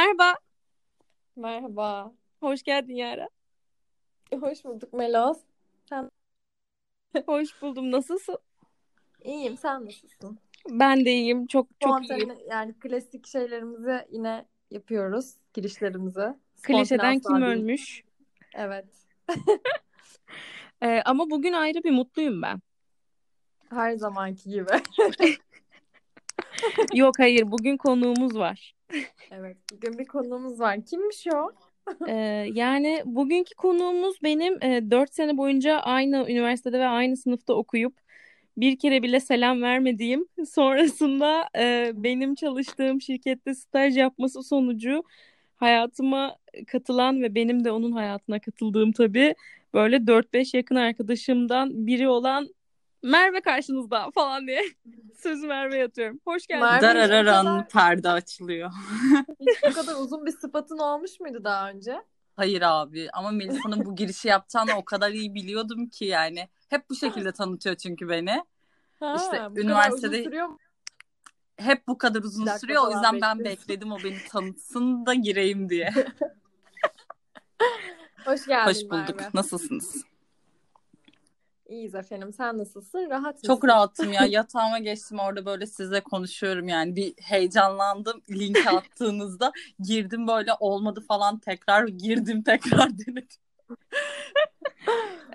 Merhaba, Merhaba. hoş geldin Yara. Hoş bulduk Melos. Sen Hoş buldum, nasılsın? iyiyim. Sen nasılsın? Ben de iyiyim, çok çok iyiyim. Spontane yani klasik şeylerimizi yine yapıyoruz. Girişlerimizi. Klişeden Spontane kim asla değil. ölmüş? Evet. Ee, ama bugün ayrı bir mutluyum ben. Her zamanki gibi. Yok hayır, bugün konuğumuz var. Evet. Bugün bir konuğumuz var. Kimmiş o? Ee, yani bugünkü konuğumuz benim e, 4 sene boyunca aynı üniversitede ve aynı sınıfta okuyup bir kere bile selam vermediğim, sonrasında e, benim çalıştığım şirkette staj yapması sonucu hayatıma katılan ve benim de onun hayatına katıldığım tabii böyle 4-5 yakın arkadaşımdan biri olan Merve karşınızda falan diye sözü Merve'ye atıyorum. Hoş geldin. Merve- Darararan kadar- perde açılıyor. Hiç bu kadar uzun bir sıfatın olmuş muydu daha önce? Hayır abi ama Melisa'nın bu girişi yapacağını o kadar iyi biliyordum ki yani. Hep bu şekilde tanıtıyor çünkü beni. Ha, İşte üniversitede-? Hep bu kadar uzun Bir dakika sürüyor. O yüzden ben bekledim o beni tanıtsın da gireyim diye. Hoş geldin Hoş bulduk. Merve. Nasılsınız? İyiyiz efendim. Sen nasılsın? Rahat mısın? Çok rahatım ya. Yatağıma geçtim orada böyle sizle konuşuyorum yani. Bir heyecanlandım. Link attığınızda girdim böyle olmadı falan tekrar girdim tekrar denedim.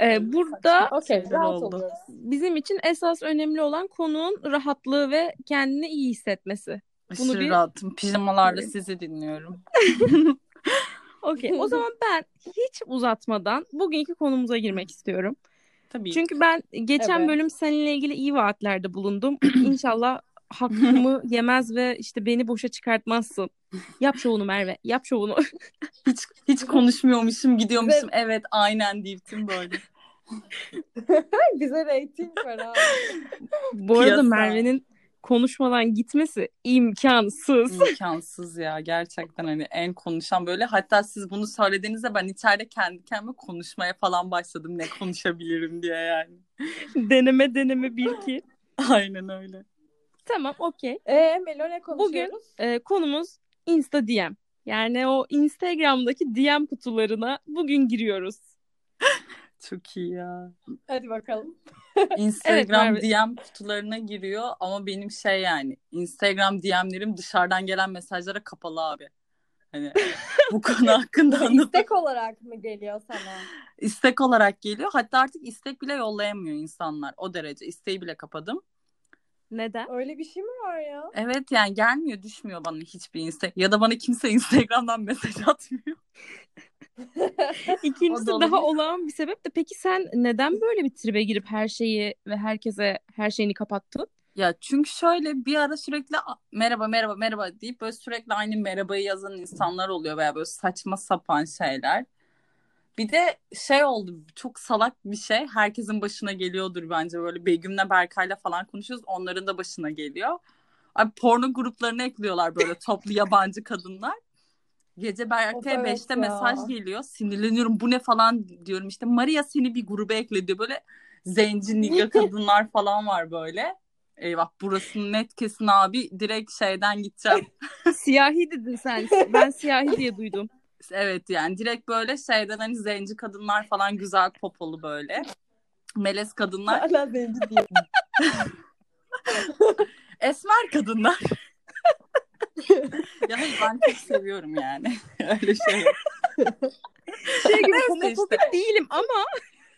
Ee, burada. Güzel Rahat oldu. oluyoruz. bizim için esas önemli olan konuğun rahatlığı ve kendini iyi hissetmesi. Bunu Aşırı bir- rahatım. Pijamalarla sizi dinliyorum. Okey. O zaman ben hiç uzatmadan bugünkü konumuza girmek istiyorum. Tabii. Çünkü ben geçen Evet. bölüm seninle ilgili iyi vaatlerde bulundum. İnşallah hakkımı yemez ve işte beni boşa çıkartmazsın. Yap şovunu Merve. Yap şovunu. Hiç hiç konuşmuyormuşum, gidiyormuşum. Evet, aynen diyiptim böyle. Bize reyting var abi. Bu arada. Merve'nin konuşmadan gitmesi imkansız. İmkansız ya gerçekten hani en konuşan böyle. Hatta siz bunu söylediğinizde ben içeride kendi kendime konuşmaya falan başladım ne konuşabilirim diye yani. deneme deneme bir iki. Aynen öyle. Tamam okey. Ee Melo ne konuşuyoruz? Ee, konumuz Insta DM. Yani o Instagram'daki DM kutularına bugün giriyoruz. Çok iyi ya. Hadi bakalım. Instagram Merve. DM kutularına giriyor ama benim şey yani Instagram DM'lerim dışarıdan gelen mesajlara kapalı abi. Hani bu konu hakkında anlatıp İstek olarak mı geliyor sana? istek olarak geliyor. Hatta artık istek bile yollayamıyor insanlar. O derece isteği bile kapadım. Neden? Öyle bir şey mi var ya? Evet yani gelmiyor düşmüyor bana hiçbir istek. Ya da bana kimse Instagram'dan mesaj atmıyor. İkincisi da daha olağan bir sebep de peki sen neden böyle bir tribe girip her şeyi ve herkese her şeyini kapattın? Ya çünkü şöyle bir ara sürekli "A- merhaba merhaba merhaba deyip böyle sürekli aynı merhabayı yazan insanlar oluyor veya böyle saçma sapan şeyler. Bir de şey oldu çok salak bir şey herkesin başına geliyordur bence böyle Begüm'le Berkay'la falan konuşuyoruz onların da başına geliyor. Abi porno gruplarına ekliyorlar böyle toplu yabancı kadınlar. Gece Berkay'a evet 5'te ya. mesaj geliyor. Sinirleniyorum bu ne falan diyorum işte Maria seni bir gruba ekle diyor. Böyle zenci kadınlar falan var böyle. Eyvah burası net kesin abi direkt şeyden gideceğim. Siyahi dedin sen. Ben siyahi diye duydum. Evet yani direkt böyle şeyden hani zenci kadınlar falan güzel popolu böyle. Melez kadınlar, Hala zenci diyor. esmer kadınlar. ya ben çok seviyorum yani. Öyle şey. Şey gibi homofobik değilim ama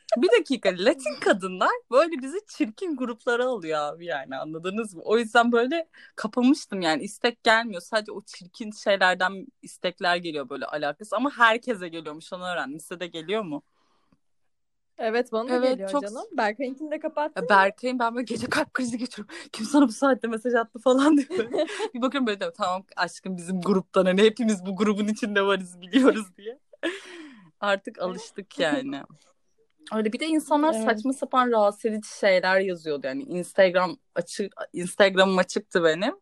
Bir dakika Latin kadınlar böyle bizi çirkin gruplara alıyor abi yani anladınız mı? O yüzden böyle kapamıştım yani istek gelmiyor. Sadece o çirkin şeylerden istekler geliyor böyle alakası ama herkese geliyormuş onu öğrendim. Size de geliyor mu? Evet bana Evet, geliyor çok- canım. Berkay'ınkini de kapattın. Berkay'ın ben böyle gece kalp krizi geçiriyorum. Kim sana bu saatte mesaj attı falan diye. böyle. bir bakıyorum böyle diyorum, tamam aşkım bizim gruptan hani hepimiz bu grubun içinde varız biliyoruz diye. Artık alıştık yani. Öyle bir de insanlar Evet. saçma sapan rahatsız edici şeyler yazıyordu yani Instagram açık Instagram'ım açıktı benim.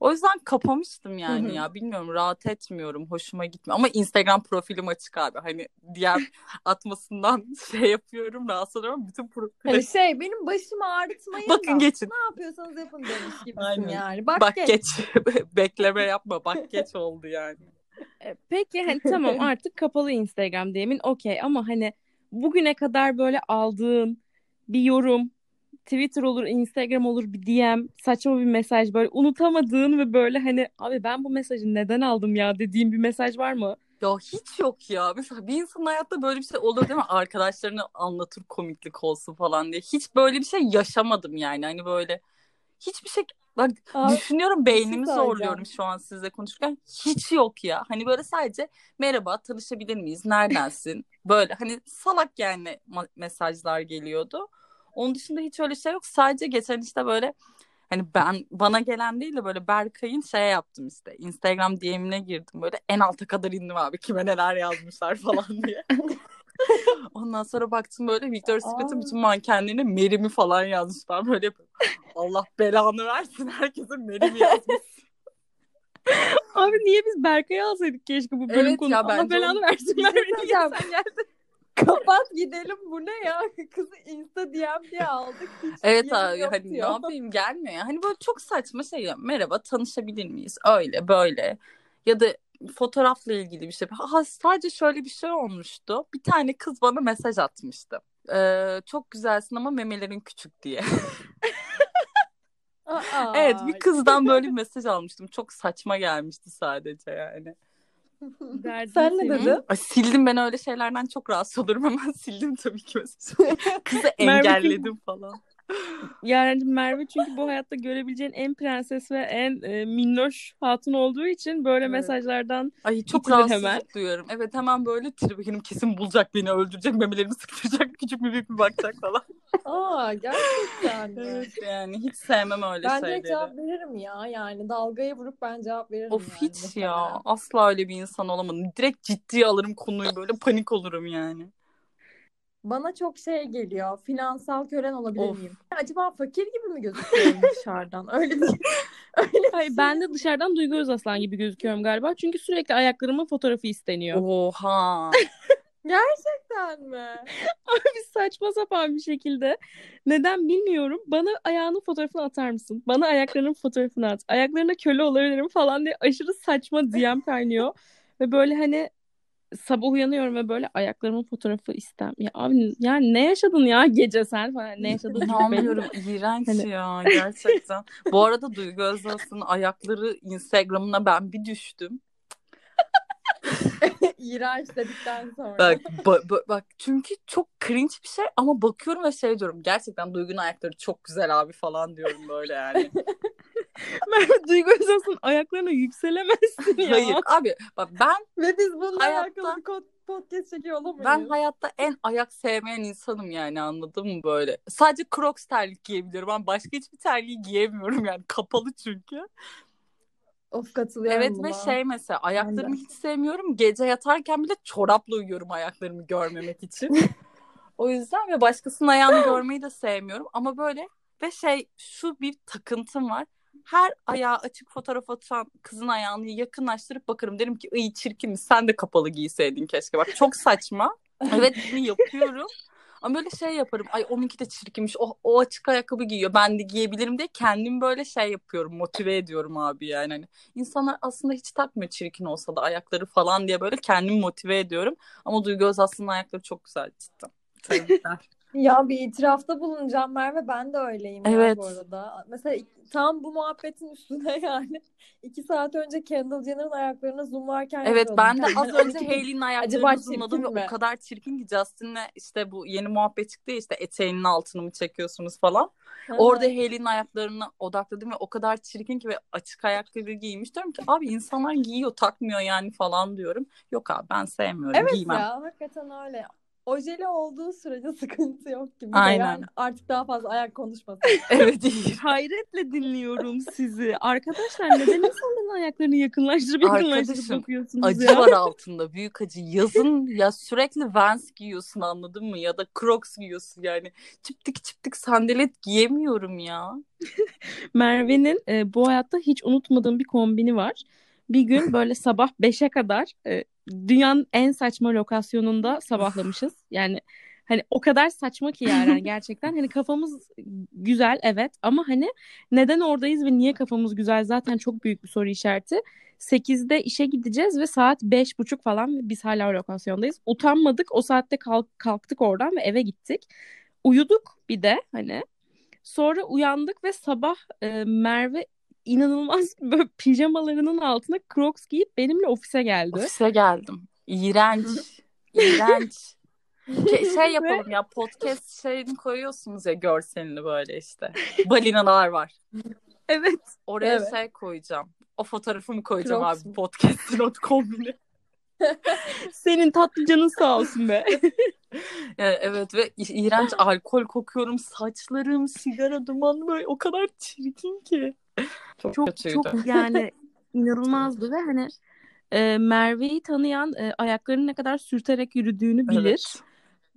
O yüzden kapamıştım yani Hı hı. ya bilmiyorum rahat etmiyorum hoşuma gitmiyor ama Instagram profilim açık abi hani diğer atmasından şey yapıyorum rahatsız oluyorum bütün profil Hani şey benim başımı ağrıtmayın Bakın da geçin. ne yapıyorsanız yapın demiş gibisin Aynen. yani. Bak, Bak geç. geç. Bekleme yapma. Bak geç oldu yani. E, Peki hani tamam artık kapalı Instagram diyemin okey ama hani bugüne kadar böyle aldığın bir yorum Twitter olur, Instagram olur bir DM, saçma bir mesaj böyle unutamadığın ve böyle hani abi ben bu mesajı neden aldım ya dediğin bir mesaj var mı? Ya hiç yok ya. Mesela bir insanın hayatta böyle bir şey olur değil mi? Arkadaşlarını anlatır komiklik olsun falan diye. Hiç böyle bir şey yaşamadım yani. Hani böyle hiçbir şey bak Abi, düşünüyorum şey beynimi zorluyorum şu an sizle konuşurken. Hiç yok ya. Hani böyle sadece merhaba tanışabilir miyiz? Neredensin? Böyle hani salak yani mesajlar geliyordu. Onun dışında hiç öyle şey yok. Sadece geçen işte böyle hani ben bana gelen değil de böyle Berkay'ın şey yaptım işte. Instagram DM'ine girdim böyle en alta kadar indim abi kime neler yazmışlar falan diye. Ondan sonra baktım böyle Victoria's Secret'ın bütün mankenlerine Merim'i falan yazmışlar. Böyle. Allah belanı versin herkese Merim'i yazmış. Abi niye biz Berkay'ı alsaydık keşke bu bölüm Evet konu. ya, Allah belanı versin. Şey niye söyleyeceğim. sen geldin? Kapat gidelim bu ne ya? Kızı Insta DM diye aldık. Hiç Evet abi hani ne diyor. yapayım gelmiyor ya. Hani böyle çok saçma şey ya. Merhaba tanışabilir miyiz? Öyle böyle. Ya da fotoğrafla ilgili bir şey. Ha, sadece şöyle bir şey olmuştu. Bir tane kız bana mesaj atmıştı. Ee, çok güzelsin ama memelerin küçük diye. Aa, Evet bir kızdan böyle bir mesaj almıştım. Çok saçma gelmişti sadece yani. Sen ne dedin? Ay, sildim ben öyle şeylerden çok rahatsız olurum. Hemen sildim tabii ki. Kızı engelledim falan. Yani Merve çünkü bu hayatta görebileceğin en prenses ve en e, minnoş hatun olduğu için böyle Evet. mesajlardan Ay çok rahatsızlık hemen. duyuyorum. Evet hemen böyle tribenim kesin bulacak beni öldürecek memelerimi sıktıracak küçük mü büyük mü bakacak falan. Aa gerçekten mi? Evet yani hiç sevmem öyle Ben şeyleri. cevap veririm ya. Yani dalgaya vurup ben cevap veririm Of yani hiç mesela. ya asla öyle bir insan olamadım. Direkt ciddiye alırım konuyu böyle panik olurum yani. Bana çok şey geliyor. Finansal kölen olabilir Of. miyim? Acaba fakir gibi mi gözüküyorum dışarıdan? Öyle bir öyle Hayır şey. ben de dışarıdan Duygu Özaslan gibi gözüküyorum galiba. Çünkü sürekli ayaklarımın fotoğrafı isteniyor. Oha. Gerçekten mi? Bir saçma sapan bir şekilde. Neden bilmiyorum. Bana ayağının fotoğrafını atar mısın? Bana ayaklarının fotoğrafını at. Ayaklarına köle olabilirim falan diye aşırı saçma DM kaynıyor. Ve böyle hani sabah uyanıyorum ve böyle ayaklarımın fotoğrafı istem. Ya abi yani ne yaşadın ya gece sen falan. Ne yaşadın. İnanmıyorum iğrenç Hani- ya gerçekten. Bu arada Duygu Özas'ın ayakları Instagram'ına ben bir düştüm. İğrenç dedikten sonra. Bak, ba- ba- bak çünkü çok cringe bir şey ama bakıyorum ve şey diyorum gerçekten Duygu'nun ayakları çok güzel abi falan diyorum böyle yani. Merve Duygu Özas'ın ayaklarına yükselemezsin ya. Hayır abi bak ben Ve biz bununla Hayatta- alakalı podcast çekiyor olamayız. ben hayatta en ayak sevmeyen insanım yani anladın mı böyle. Sadece Crocs terlik giyebiliyorum. Ben başka hiçbir terliği giyemiyorum yani kapalı çünkü. Of katılıyorum Evet buna. ve şey mesela ayaklarımı hiç sevmiyorum. Gece yatarken bile çorapla uyuyorum ayaklarımı görmemek için. o yüzden ve başkasının ayağını görmeyi de sevmiyorum. Ama böyle ve şey şu bir takıntım var. Her ayağı açık fotoğraf atan kızın ayağını yakınlaştırıp bakarım. Derim ki iyi çirkin sen de kapalı giyseydin keşke. Bak çok saçma. Evet bunu yapıyorum. Ama böyle şey yaparım. Ay onunki de çirkinmiş. O, o açık ayakkabı giyiyor. Ben de giyebilirim diye kendim böyle şey yapıyorum. Motive ediyorum abi yani. Hani insanlar aslında hiç takmıyor çirkin olsa da ayakları falan diye böyle kendimi motive ediyorum. Ama Duygu Özaslı'nın ayakları çok güzel cidden. Ya bir itirafta bulunacağım Merve ben de öyleyim ya Evet. bu arada. Mesela tam bu muhabbetin üstüne yani iki saat önce Kendall Jenner'ın ayaklarına zoomlarken Evet ben de az önce Hailey'nin ayaklarını Acaba zoomladım ve o kadar çirkin ki Justin'le işte bu yeni muhabbet çıktı ya işte eteğinin altını mı çekiyorsunuz falan. Orada Hailey'nin ayaklarına odakladım ve o kadar çirkin ki ve açık ayakkabı giymiş. Diyorum ki abi insanlar giyiyor takmıyor yani falan diyorum. Yok abi ben sevmiyorum Evet giymem. ya hakikaten öyle. Ojeli olduğu sürece sıkıntı yok gibi. Aynen. Yani artık daha fazla ayak konuşmasın. Evet. Hayretle dinliyorum sizi. Arkadaşlar neden insanların ayaklarını yakınlaştırıp yakınlaştırıp bakıyorsunuz Acı ya? var altında büyük acı. Yazın ya sürekli Vans giyiyorsun anladın mı? Ya da Crocs giyiyorsun yani. Çiptik çiptik sandalet giyemiyorum ya. Merve'nin e, bu hayatta hiç unutmadığım bir kombini var. Bir gün böyle sabah 5'e kadar e, dünyanın en saçma lokasyonunda sabahlamışız. Yani hani o kadar saçma ki yani hani gerçekten hani kafamız güzel evet ama hani neden oradayız ve niye kafamız güzel zaten çok büyük bir soru işareti. 8'de işe gideceğiz ve saat 5.30 falan biz hala lokasyondayız. Utanmadık. O saatte kalk, kalktık oradan ve eve gittik. Uyuduk bir de hani. Sonra uyandık ve sabah e, Merve inanılmaz böyle pijamalarının altına Crocs giyip benimle ofise geldi. Ofise geldim. İğrenç. İğrenç. Şey yapalım ya podcast şeyini koyuyorsunuz ya görselini böyle işte. Balinalar var. Evet. Oraya Evet. şey koyacağım. O fotoğrafımı koyacağım Crocs abi podcast'in o kombini. Senin tatlı canın sağ olsun be. Yani evet ve iğrenç alkol kokuyorum. Saçlarım, sigara dumanı böyle o kadar çirkin ki. Çok, çok kötüydü. çok yani inanılmazdı ve hani e, Merve'yi tanıyan e, ayaklarının ne kadar sürterek yürüdüğünü bilir. Evet.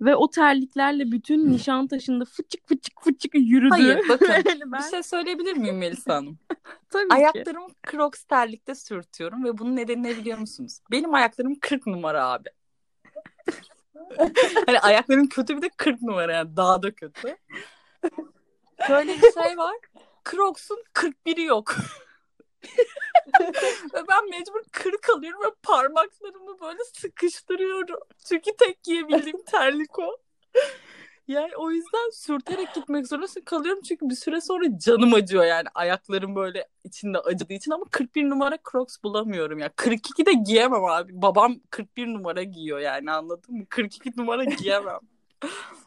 Ve o terliklerle bütün Nişantaşı'nda fıçık fıçık fıçık yürüdü. Hayır bakın Yani bir ben şey söyleyebilir miyim Melisa Hanım? tabii ki. Ayaklarımı Crocs terlikte sürtüyorum ve bunun nedeni ne biliyor musunuz? Benim ayaklarım 40 numara abi. hani ayaklarım kötü bir de 40 numara yani daha da kötü. Böyle bir şey var. Crocs'un 41'i yok. ve ben mecbur 40 alıyorum ve parmaklarımı böyle sıkıştırıyorum. Çünkü tek giyebildiğim terlik o. Yani o yüzden sürterek gitmek zorunda kalıyorum çünkü bir süre sonra canım acıyor yani ayaklarım böyle içinde acıdığı için ama 41 numara Crocs bulamıyorum ya. 42 de giyemem abi. Babam 41 numara giyiyor yani anladın mı? 42 numara giyemem.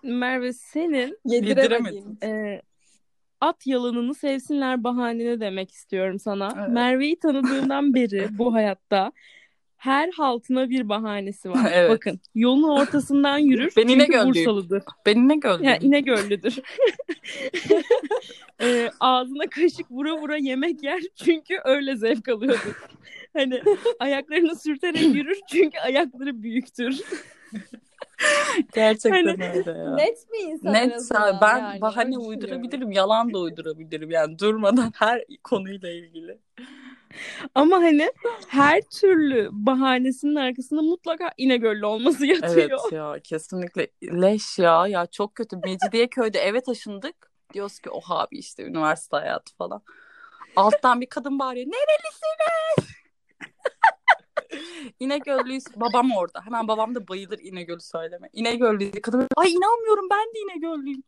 Merve senin Yediremediğim. e, at yalanını sevsinler bahanene demek istiyorum sana. Evet. Merve'yi tanıdığımdan beri bu hayatta her haltına bir bahanesi var. Evet. Bakın yolun ortasından yürür. Ben İnegöllüyüm. Bursalıdır. Beni ne gördün? Ya İnegöllüdür. e, ağzına kaşık vura vura yemek yer çünkü öyle zevk alıyordur. Hani ayaklarını sürterek yürür çünkü ayakları büyüktür. Gerçekten Hani- öyle ya. Net bir insan Net ben yani. bahane düşünüyorum. uydurabilirim, yalan da uydurabilirim yani durmadan her konuyla ilgili. Ama hani her türlü bahanesinin arkasında mutlaka İnegöllü olması yatıyor. Evet ya kesinlikle leş ya ya çok kötü. Mecidiyeköy'de eve taşındık. Diyoruz ki oha abi işte üniversite hayatı falan. Alttan bir kadın bağırıyor. Nerelisiniz? İnegöllüyüz. Babam orada. Hemen babam da bayılır İnegöl'ü söyleme. İnegöllüyüz. Kadın ay inanmıyorum ben de İnegöllüyüm.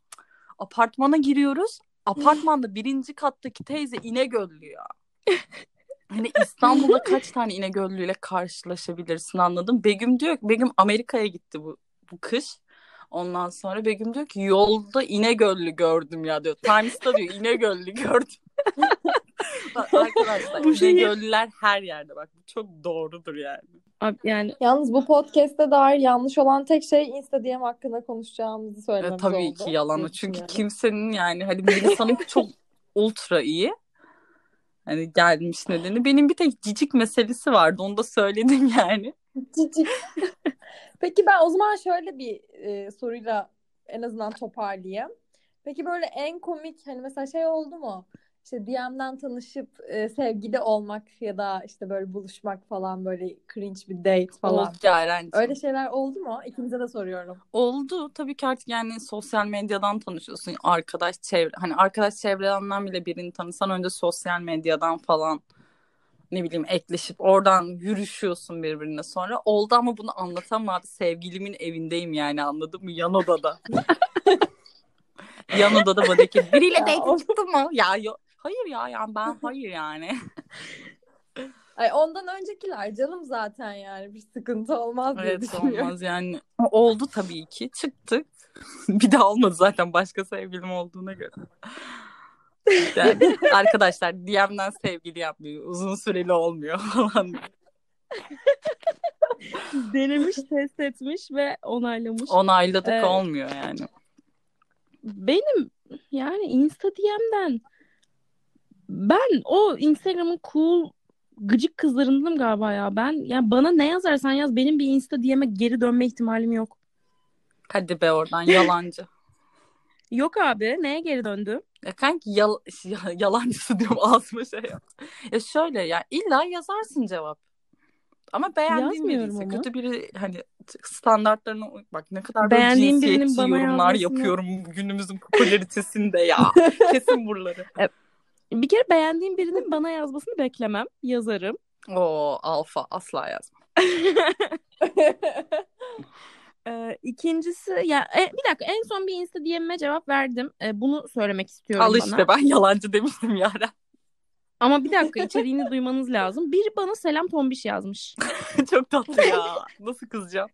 Apartmana giriyoruz. Apartmanda birinci kattaki teyze İnegöllü ya. Hani İstanbul'da kaç tane İnegöllüyle karşılaşabilirsin anladım. Begüm diyor ki Begüm Amerika'ya gitti bu, bu kış. Ondan sonra Begüm diyor ki yolda İnegöllü gördüm ya diyor. Times'ta diyor İnegöllü gördüm. Bak arkadaşlar Bu şeyi- İnegöllüler her yerde bak. Bu çok doğrudur yani. Abi Yani Yalnız bu podcast'te dair yanlış olan tek şey Insta DM hakkında konuşacağımızı E, söylememiz tabii oldu. ki yalan o. diye Çünkü düşünüyorum. kimsenin yani hani Melisa'nın çok ultra iyi. Hani gelmiş nedeni. Benim bir tek cicik meselesi vardı. Onu da söyledim yani. Cicik. Peki ben o zaman şöyle bir e, soruyla en azından toparlayayım. Peki böyle en komik hani mesela şey oldu mu? İşte DM'den tanışıp e, sevgili olmak ya da işte böyle buluşmak falan böyle cringe bir date falan. Oldu. Öyle şeyler oldu mu? İkinize de soruyorum. Oldu. Tabii ki artık yani sosyal medyadan tanışıyorsun. Arkadaş çevre. Hani arkadaş çevrelerinden bile birini tanısan önce sosyal medyadan falan ne bileyim ekleşip oradan yürüşüyorsun birbirine sonra. Oldu ama bunu anlatamam abi. Sevgilimin evindeyim yani anladın mı? Yan odada. Yan odada bana ki biriyle date çıktı mı? Ya yok. Hayır ya yani ben hayır yani. Ay ondan öncekiler canım zaten yani bir sıkıntı olmaz diye Evet düşünüyorum. olmaz yani. Oldu tabii ki. Çıktık. bir daha olmadı zaten başka sevgilim olduğuna göre. Yani arkadaşlar DM'den sevgili yapmıyor. Uzun süreli olmuyor falan. denemiş, test etmiş ve onaylamış. Onayladık Evet. olmuyor yani. Benim yani Insta DM'den ben o Instagram'ın cool gıcık kızlarındanım galiba ya. Ben yani bana ne yazarsan yaz benim bir Insta DM'e geri dönme ihtimalim yok. Hadi be oradan yalancı. Yok abi neye geri döndüm? Ya kanki yal ya- yalancısı diyorum ağzıma şey yap. Ya şöyle ya illa yazarsın cevap. Ama beğendiğin biri Yazmıyorum ise ama. kötü biri hani standartlarına bak ne kadar böyle Beğendiğim birinin cinsiyetçi yorumlar yazmasını- yapıyorum günümüzün popülaritesinde ya. Kesin buraları. Bir kere beğendiğim birinin bana yazmasını beklemem. Yazarım. O alfa asla yazma. Ee, ikincisi ya e, bir dakika en son bir Insta DM'e cevap verdim. E, bunu söylemek istiyorum Al bana. işte ben yalancı demiştim Yaren. Ama bir dakika içeriğini duymanız lazım. Biri bana selam tombiş yazmış. Çok tatlı ya. Nasıl kızacağım?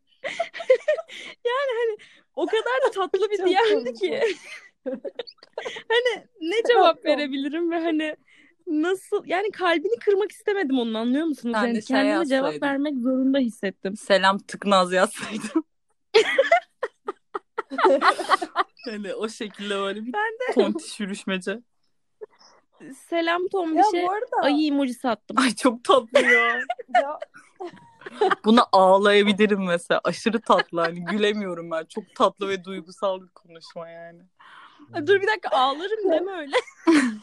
O kadar da tatlı bir DM'di ki. hani ne cevap verebilirim ve hani nasıl yani kalbini kırmak istemedim onun anlıyor musunuz? De Yani şey kendime cevap yazsaydın. vermek zorunda hissettim. Selam tıknaz yazsaydım. hani o şekilde böyle bir Ben de tontiş yürüşmece. selam ya tombişe arada ayı emojisi attım. Ay çok tatlı ya. ya, Buna ağlayabilirim mesela. Aşırı tatlı. Hani gülemiyorum ben. Çok tatlı ve duygusal bir konuşma yani. Dur bir dakika ağlarım deme öyle.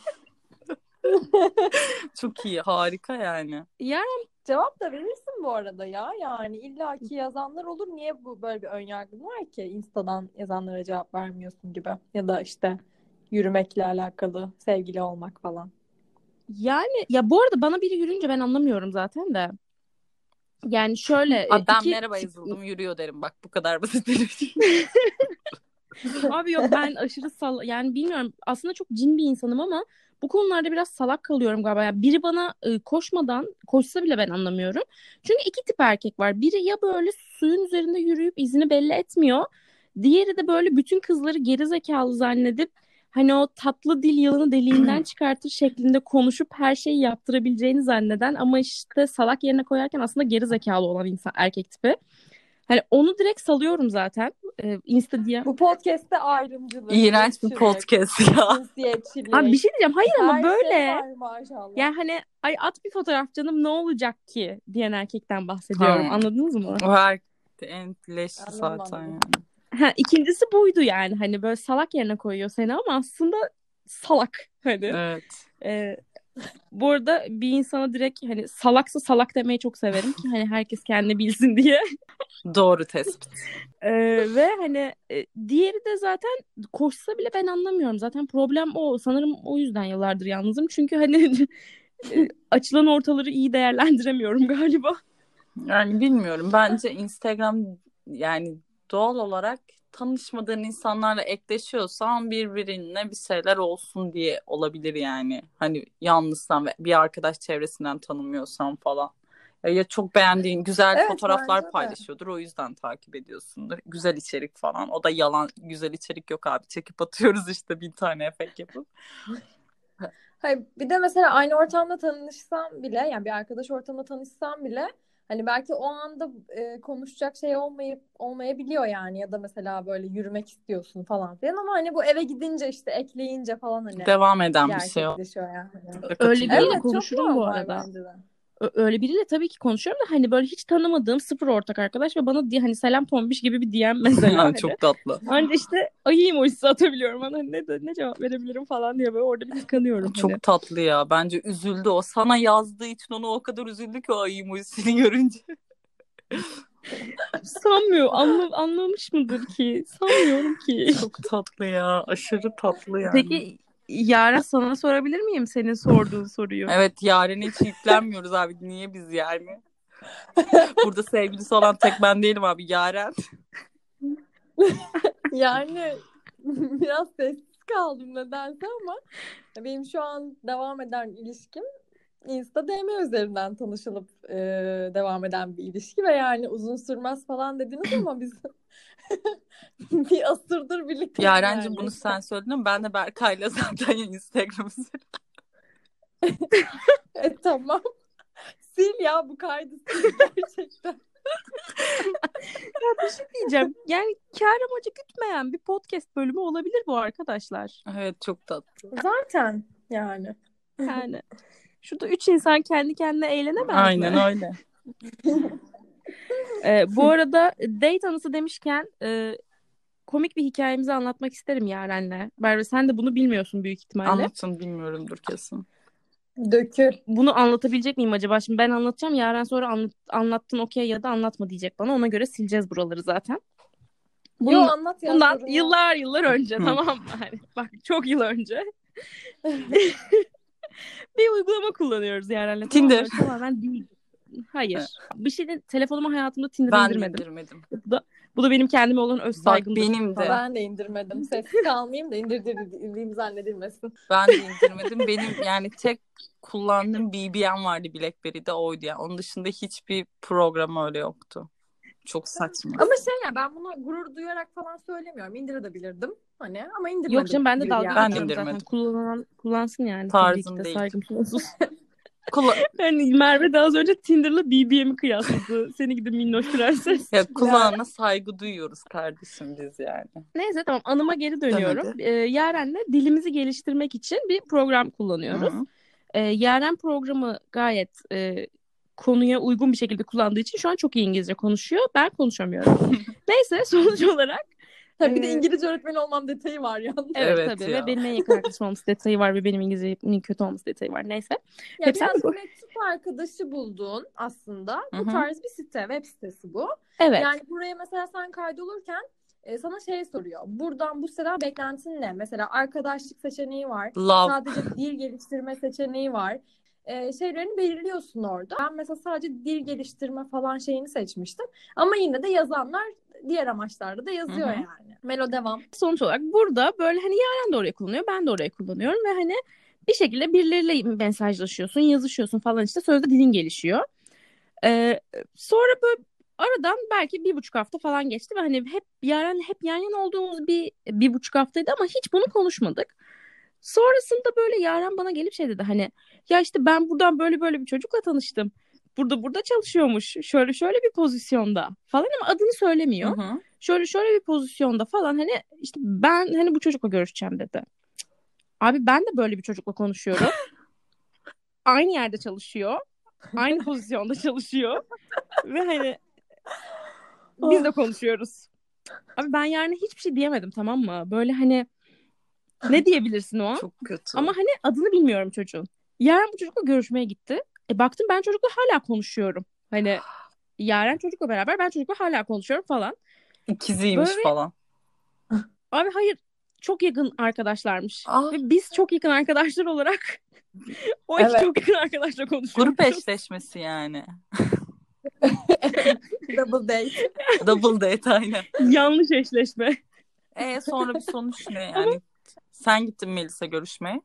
Çok iyi. Harika yani. Yani cevap da verirsin bu arada ya. Yani illaki yazanlar olur. Niye bu böyle bir önyargın var ki? Insta'dan yazanlara cevap vermiyorsun gibi. Ya da işte yürümekle alakalı, sevgili olmak falan. yani ya bu arada bana biri yürüyünce ben anlamıyorum zaten de. Yani şöyle Abi ben iki merhaba yazıldım yürüyor derim. Bak bu kadar basit. Abi yok ben aşırı sal yani bilmiyorum aslında çok cin bir insanım ama bu konularda biraz salak kalıyorum galiba. Yani biri bana e, koşmadan koşsa bile ben anlamıyorum. Çünkü iki tip erkek var. Biri ya böyle suyun üzerinde yürüyüp izini belli etmiyor. Diğeri de böyle bütün kızları geri zekalı zannedip hani o tatlı dil yılını deliğinden çıkartır şeklinde konuşup her şeyi yaptırabileceğini zanneden ama işte salak yerine koyarken aslında geri zekalı olan insan erkek tipi. Hani onu direkt salıyorum zaten. Ee, Insta diye. Bu podcast'te ayrımcılık, İğrenç bir podcast ya. Abi bir şey diyeceğim. Hayır ama her böyle. şey var maşallah. Yani hani ay at bir fotoğraf canım ne olacak ki diyen erkekten bahsediyorum. Ha. Anladınız mı? O her en zaten yani. Ha, ikincisi buydu yani. Hani böyle salak yerine koyuyor seni ama aslında salak. Hani. Evet. Ee, bu arada bir insana direkt hani salaksa salak demeyi çok severim ki hani herkes kendini bilsin diye. Doğru tespit. Ee, ve hani e, diğeri de zaten koşsa bile ben anlamıyorum. Zaten problem o. Sanırım o yüzden yıllardır yalnızım. Çünkü hani e, açılan ortaları iyi değerlendiremiyorum galiba. Yani bilmiyorum. Bence Instagram yani doğal olarak tanışmadığın insanlarla ekleşiyorsan birbirine bir şeyler olsun diye olabilir yani. Hani yalnızsan ve bir arkadaş çevresinden tanımıyorsan falan. Ya, çok beğendiğin güzel Evet, fotoğraflar paylaşıyordur. O yüzden takip ediyorsundur. Güzel içerik falan. O da yalan güzel içerik yok abi. Çekip atıyoruz işte bin tane efekt yapıp. Hayır, bir de mesela aynı ortamda tanışsam bile yani bir arkadaş ortamında tanışsam bile hani belki o anda e, konuşacak şey olmayıp olmayabiliyor yani ya da mesela böyle yürümek istiyorsun falan filan ama hani bu eve gidince işte ekleyince falan hani Devam eden bir şey o. yani. Öyle biriyle Evet çok konuşurum bu arada. Öyle biriyle tabii ki konuşuyorum da hani böyle hiç tanımadığım sıfır ortak arkadaş ve bana di- hani selam tombiş gibi bir DM mesela. hani. çok tatlı. Anca işte ayı emojisi atabiliyorum. Hani ne, de- ne cevap verebilirim falan diye böyle orada bir tıkanıyorum. Çok hani. tatlı ya. Bence üzüldü o. Sana yazdığı için onu o kadar üzüldü ki o ayı emojisini görünce. Sanmıyor. Anla, anlamış mıdır ki? Sanmıyorum ki. Çok tatlı ya. Aşırı tatlı yani. Peki Yara sana sorabilir miyim senin sorduğun soruyu? Evet Yaren'e hiç yüklenmiyoruz abi. Niye biz yani? Burada sevgilisi olan tek ben değilim abi. Yaren. Yani biraz sessiz kaldım nedense ama benim şu an devam eden ilişkim Insta DM üzerinden tanışılıp e, devam eden bir ilişki ve yani uzun sürmez falan dediniz ama biz bir asırdır birlikte. Yaren'cim bunu sen söyledin ama ben de Berkay'la zaten Instagram üzerinden. E, tamam. Sil ya bu kaydı sil gerçekten. diyeceğim. Yani kar amacı gütmeyen bir podcast bölümü olabilir bu arkadaşlar. Evet çok tatlı. Zaten yani. Yani şurada üç insan kendi kendine eğlenemez mi? Aynen öyle. Ee, bu arada date anısı demişken e, komik bir hikayemizi anlatmak isterim Yaren'le. Merve sen de bunu bilmiyorsun büyük ihtimalle. Anlatın bilmiyorumdur kesin. Dökül. Bunu anlatabilecek miyim acaba? Şimdi ben anlatacağım. Yaren sonra anlat, anlattın okey ya da anlatma diyecek bana. Ona göre sileceğiz buraları zaten. Yo Bunun- anlat ya. Bundan yok. yıllar yıllar önce tamam mı? Hani bak çok yıl önce. bir uygulama kullanıyoruz Yaren'le. Tinder. Tamam, tamamen değil. Hayır. Bir şeyde telefonuma hayatımda Tinder Ben indirmedim. indirmedim. Bu da, bu da benim kendime olan öz Bak saygımdır. benim de. Ben de indirmedim. Sessiz kalmayayım da indirdiğim zannedilmesin. Ben de indirmedim. Benim yani tek kullandığım BBM vardı BlackBerry'de oydu yani. Onun dışında hiçbir program öyle yoktu. Çok saçma. Ama şey ya ben bunu gurur duyarak falan söylemiyorum. İndirebilirdim. Hani ama indirmedim. Yok canım ben de dalga yani. Ben indirmedim. zaten. Kullanan, kullansın yani. Tarzım değil. saygım sonsuz. Kula- yani Merve de az önce Tinder'la BBM'i kıyasladı. Seni gidi minnoş prenses. ya kulağına saygı duyuyoruz kardeşim biz yani. Neyse tamam anıma geri dönüyorum. Ee, Yaren'le dilimizi geliştirmek için bir program kullanıyoruz. Ee, Yaren programı gayet e, konuya uygun bir şekilde kullandığı için şu an çok iyi İngilizce konuşuyor. Ben konuşamıyorum. Neyse sonuç olarak Ha, bir de İngilizce öğretmeni olmam detayı var yalnız. evet, Evet tabii ya. ve benim en yakın arkadaşım olması detayı var ve benim İngilizcemin kötü olması detayı var. Neyse. Ya Hep sen biraz mektup arkadaşı buldun aslında. Bu Hı hı. tarz bir site, web sitesi bu. Evet. Yani buraya mesela sen kaydolurken e, sana şey soruyor. Buradan bu siteden beklentin ne? Mesela arkadaşlık seçeneği var. Love. Sadece dil geliştirme seçeneği var. E, şeylerini belirliyorsun orada. Ben mesela sadece dil geliştirme falan şeyini seçmiştim. Ama yine de yazanlar diğer amaçlarda da yazıyor Hı hı. yani. Melo devam. sonuç olarak burada böyle hani Yaren de oraya kullanıyor, ben de oraya kullanıyorum ve hani bir şekilde birileriyle mesajlaşıyorsun, yazışıyorsun falan işte sözde dilin gelişiyor. Ee, sonra böyle aradan belki bir buçuk hafta falan geçti ve hani hep Yaren hep yan yana olduğumuz bir bir buçuk haftaydı ama hiç bunu konuşmadık. Sonrasında böyle Yaren bana gelip şey dedi hani ya işte ben buradan böyle böyle bir çocukla tanıştım. Burada burada çalışıyormuş. Şöyle şöyle bir pozisyonda falan ama adını söylemiyor Hı hı. şöyle şöyle bir pozisyonda falan hani işte ben hani bu çocukla görüşeceğim dedi. Abi ben de böyle bir çocukla konuşuyorum. Aynı yerde çalışıyor. Aynı pozisyonda çalışıyor. Ve hani biz de konuşuyoruz. Abi ben yani hiçbir şey diyemedim tamam mı? Böyle hani ne diyebilirsin o an? Çok kötü. Ama hani adını bilmiyorum çocuğun. Yaren bu çocukla görüşmeye gitti. E baktım ben çocukla hala konuşuyorum. Hani Yaren çocukla beraber ben çocukla hala konuşuyorum falan. İkiziymiş Böyle- falan. Abi hayır çok yakın arkadaşlarmış. Ah. Ve biz çok yakın arkadaşlar olarak o iki Evet. çok yakın arkadaşla konuşuyoruz. Grup eşleşmesi yani. Double date. Double date aynen. Yanlış eşleşme. E sonra bir sonuç ne yani? Sen gittin Melis'e görüşmeye.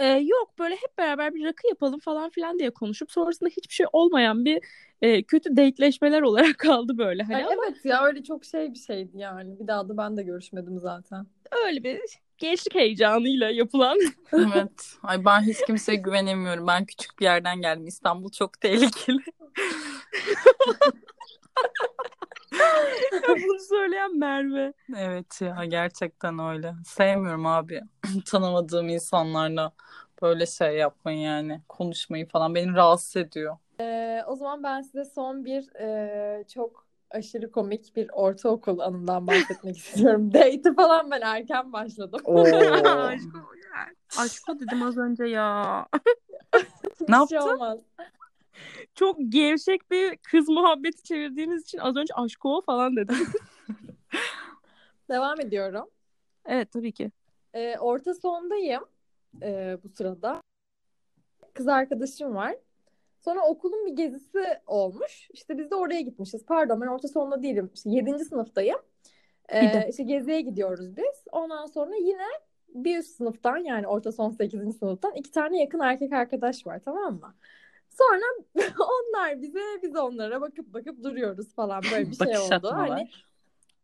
Ee, yok böyle hep beraber bir rakı yapalım falan filan diye konuşup sonrasında hiçbir şey olmayan bir e, kötü dateleşmeler olarak kaldı böyle. Hani Ay, ama evet ya öyle çok şey bir şeydi yani. Bir daha da ben de görüşmedim zaten. öyle bir gençlik heyecanıyla yapılan Evet. Ay ben hiç kimseye güvenemiyorum. Ben küçük bir yerden geldim. İstanbul çok tehlikeli. bunu söyleyen Merve. Evet ya gerçekten öyle. Sevmiyorum abi. Tanımadığım insanlarla böyle şey yapmayı yani. Konuşmayı falan beni rahatsız ediyor. Ee, o zaman ben size son bir e, çok aşırı komik bir ortaokul anımdan bahsetmek istiyorum. Date'i falan ben erken başladım. Aşko, aşko dedim az önce ya. Ne şey yaptın? olmaz. Çok gevşek bir kız muhabbeti çevirdiğiniz için az önce aşko falan dedim. Devam ediyorum. Evet tabii ki. Ee, orta sondayım e, bu sırada. Kız arkadaşım var. Sonra okulun bir gezisi olmuş. İşte biz de oraya gitmişiz. Pardon ben orta sonda değilim. İşte 7. sınıftayım. Ee, işte geziye gidiyoruz biz. Ondan sonra yine bir üst sınıftan yani orta son 8. sınıftan iki tane yakın erkek arkadaş var tamam mı? Sonra onlar bize biz onlara bakıp bakıp duruyoruz falan böyle bir şey oldu. Hani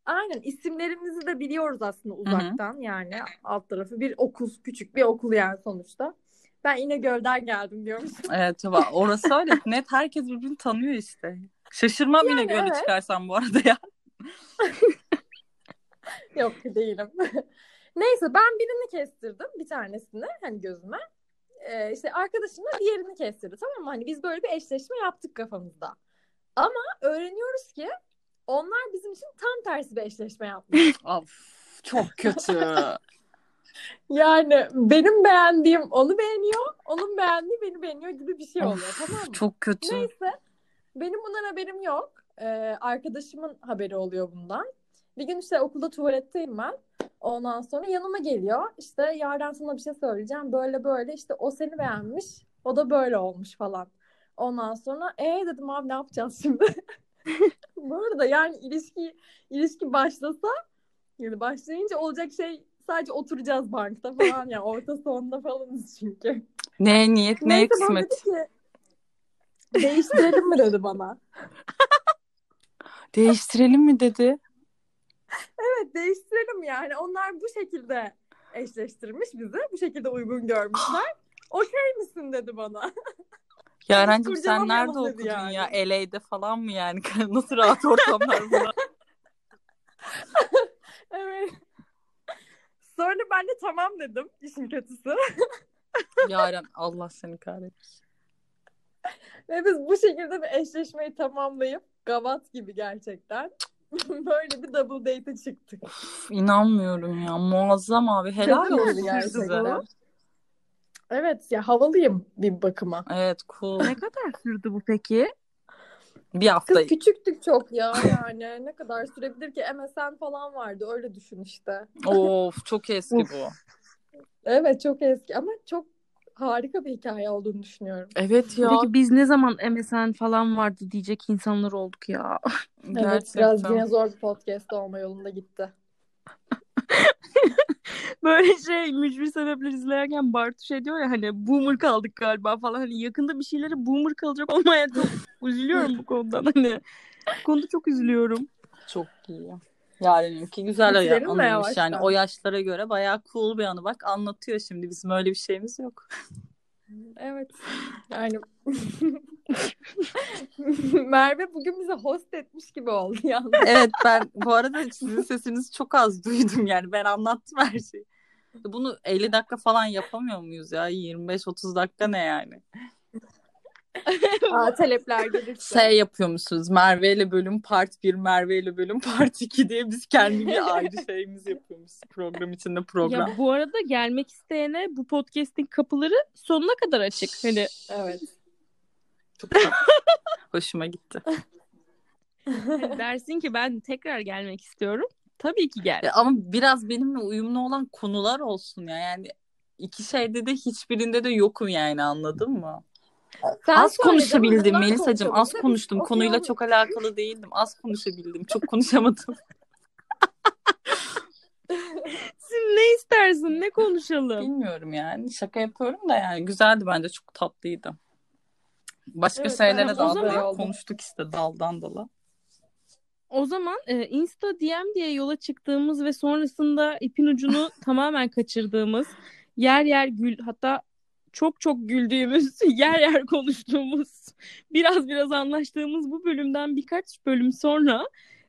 Aynen isimlerimizi de biliyoruz aslında uzaktan yani alt tarafı bir okul küçük bir okul yani sonuçta. Ben İnegöl'den geldim diyormuş. Evet va- orası öyle. Net herkes birbirini tanıyor işte. Şaşırmam yine göle evet. çıkarsam bu arada ya. Yok değilim. Neyse ben birini kestirdim bir tanesini hani gözüme. Ee, işte arkadaşım da diğerini kestirdi tamam mı? Hani biz böyle bir eşleşme yaptık kafamızda. Ama öğreniyoruz ki onlar bizim için tam tersi bir eşleşme yapmış. Of, çok kötü. Yani benim beğendiğim onu beğeniyor, onun beğendiği beni beğeniyor gibi bir şey oluyor tamam mı? çok kötü. Neyse. Benim bundan haberim yok. Ee, arkadaşımın haberi oluyor bundan. Bir gün işte okulda tuvaletteyim ben. Ondan sonra yanıma geliyor. İşte Yaren sana bir şey söyleyeceğim. Böyle böyle işte o seni beğenmiş. O da böyle olmuş falan. Ondan sonra e dedim abi ne yapacağız şimdi? Bu arada yani ilişki ilişki başlasa yani başlayınca olacak şey sadece oturacağız bankta falan yani orta sonunda falanız çünkü. Ne niyet ne kısmet. ki değiştirelim mi dedi bana. Değiştirelim mi dedi. Evet değiştirelim yani. Onlar bu şekilde eşleştirmiş bizi. Bu şekilde uygun görmüşler. Okey misin dedi bana. Yarencim sen nerede okudun yani. ya? LA'de falan mı yani? Nasıl rahat ortamlar bunlar? evet. Sonra ben de tamam dedim işin kötüsü. Yaren Allah seni kahretsin. Ve biz bu şekilde bir eşleşmeyi tamamlayıp gavat gibi gerçekten böyle bir double date'e çıktık. Üf, İnanmıyorum ya. Muazzam abi. Helal Çok olsun size. Evet ya havalıyım bir bakıma. Evet cool. Ne kadar sürdü bu peki? Bir hafta. Kız küçüktük çok ya yani. Ne kadar sürebilir ki? MSN falan vardı. Öyle düşün işte. Of çok eski Of. bu. Evet çok eski ama çok harika bir hikaye olduğunu düşünüyorum. Evet ya. Peki biz ne zaman MSN falan vardı diyecek insanlar olduk ya. Evet Gerçekten. biraz yine zor bir podcast olma yolunda gitti. Böyle şey mücbir sebepler izlerken Bartu şey diyor ya hani boomer kaldık galiba falan. Hani yakında bir şeylere boomer kalacak olmaya çok üzülüyorum bu konudan. Hani bu konuda çok üzülüyorum. Çok iyi. Yaren'inki güzel ya, Bitirelim anıymış yavaştan? yani. O yaşlara göre bayağı cool bir anı. Bak anlatıyor şimdi. Bizim öyle bir şeyimiz yok. Evet. Yani Merve bugün bize host etmiş gibi oldu yalnız. Evet ben bu arada sizin sesinizi çok az duydum yani. Ben anlattım her şeyi. Bunu 50 dakika falan yapamıyor muyuz ya? 25-30 dakika ne yani? Aa, talepler gelirse. Şey yapıyormuşsunuz. Merve ile bölüm part 1, Merve ile bölüm part 2 diye biz kendi bir ayrı şeyimiz yapıyormuşuz. Program içinde program. Ya bu arada gelmek isteyene bu podcast'in kapıları sonuna kadar açık. Hani Evet. Çok. Hoşuma gitti. hani dersin ki ben tekrar gelmek istiyorum. Tabii ki gel. Ya ama biraz benimle uyumlu olan konular olsun ya. Yani iki şeyde de hiçbirinde de yokum yani anladın mı? Sen az konuşabildim Melisa'cığım. Az konuştum. Okey Konuyla çok alakalı değildim. Az konuşabildim. Çok konuşamadım. Şimdi ne istersin? Ne konuşalım? Bilmiyorum yani. Şaka yapıyorum da yani. Güzeldi bence. Çok tatlıydı. Başka Evet, şeylere o böyle zaman- konuştuk işte daldan dala. O zaman e, Insta DM diye yola çıktığımız ve sonrasında ipin ucunu tamamen kaçırdığımız, yer yer gül hatta çok çok güldüğümüz, yer yer konuştuğumuz, biraz biraz anlaştığımız bu bölümden birkaç bölüm sonra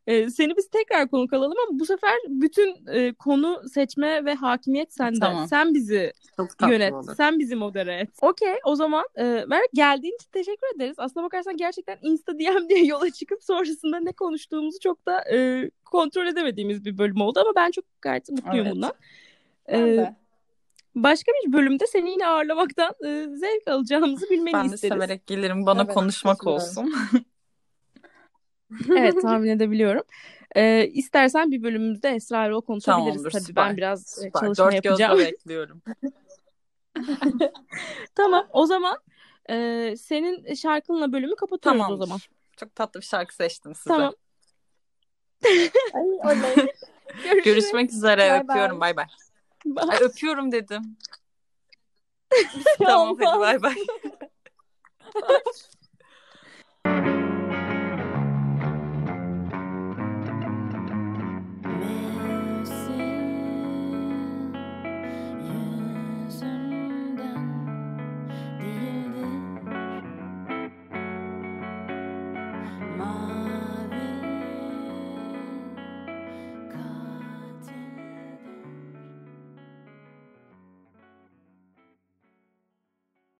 e, seni biz tekrar konuk alalım ama bu sefer bütün e, konu seçme ve hakimiyet sende. Tamam. Sen bizi Çok yönet. olur. Sen bizi modere et. Okey o zaman e, Merve geldiğin için teşekkür ederiz. Aslına bakarsan gerçekten Insta DM diye yola çıkıp sonrasında ne konuştuğumuzu çok da e, kontrol edemediğimiz bir bölüm oldu ama ben çok gayet mutluyum Evet. bundan. Ben E, de. Başka bir bölümde seni yine ağırlamaktan e, zevk alacağımızı bilmeni Ben de isteriz. severek gelirim. Bana Evet, konuşmak olsun. Evet tahmin edebiliyorum. E, istersen bir bölümümüzde Esra Erol konuşabiliriz Tamamdır, tabii. süper. Ben biraz e, Süper. çalışma Dört yapacağım. gözle bekliyorum. Tamam o zaman e, senin şarkınla bölümü kapatıyoruz o Tamamdır. zaman. Çok tatlı bir şarkı seçtim size. Tamam. Ay. Görüşmek üzere. Bay. öpüyorum. Bay bay. Ay, öpüyorum dedim. tamam hadi bay bay.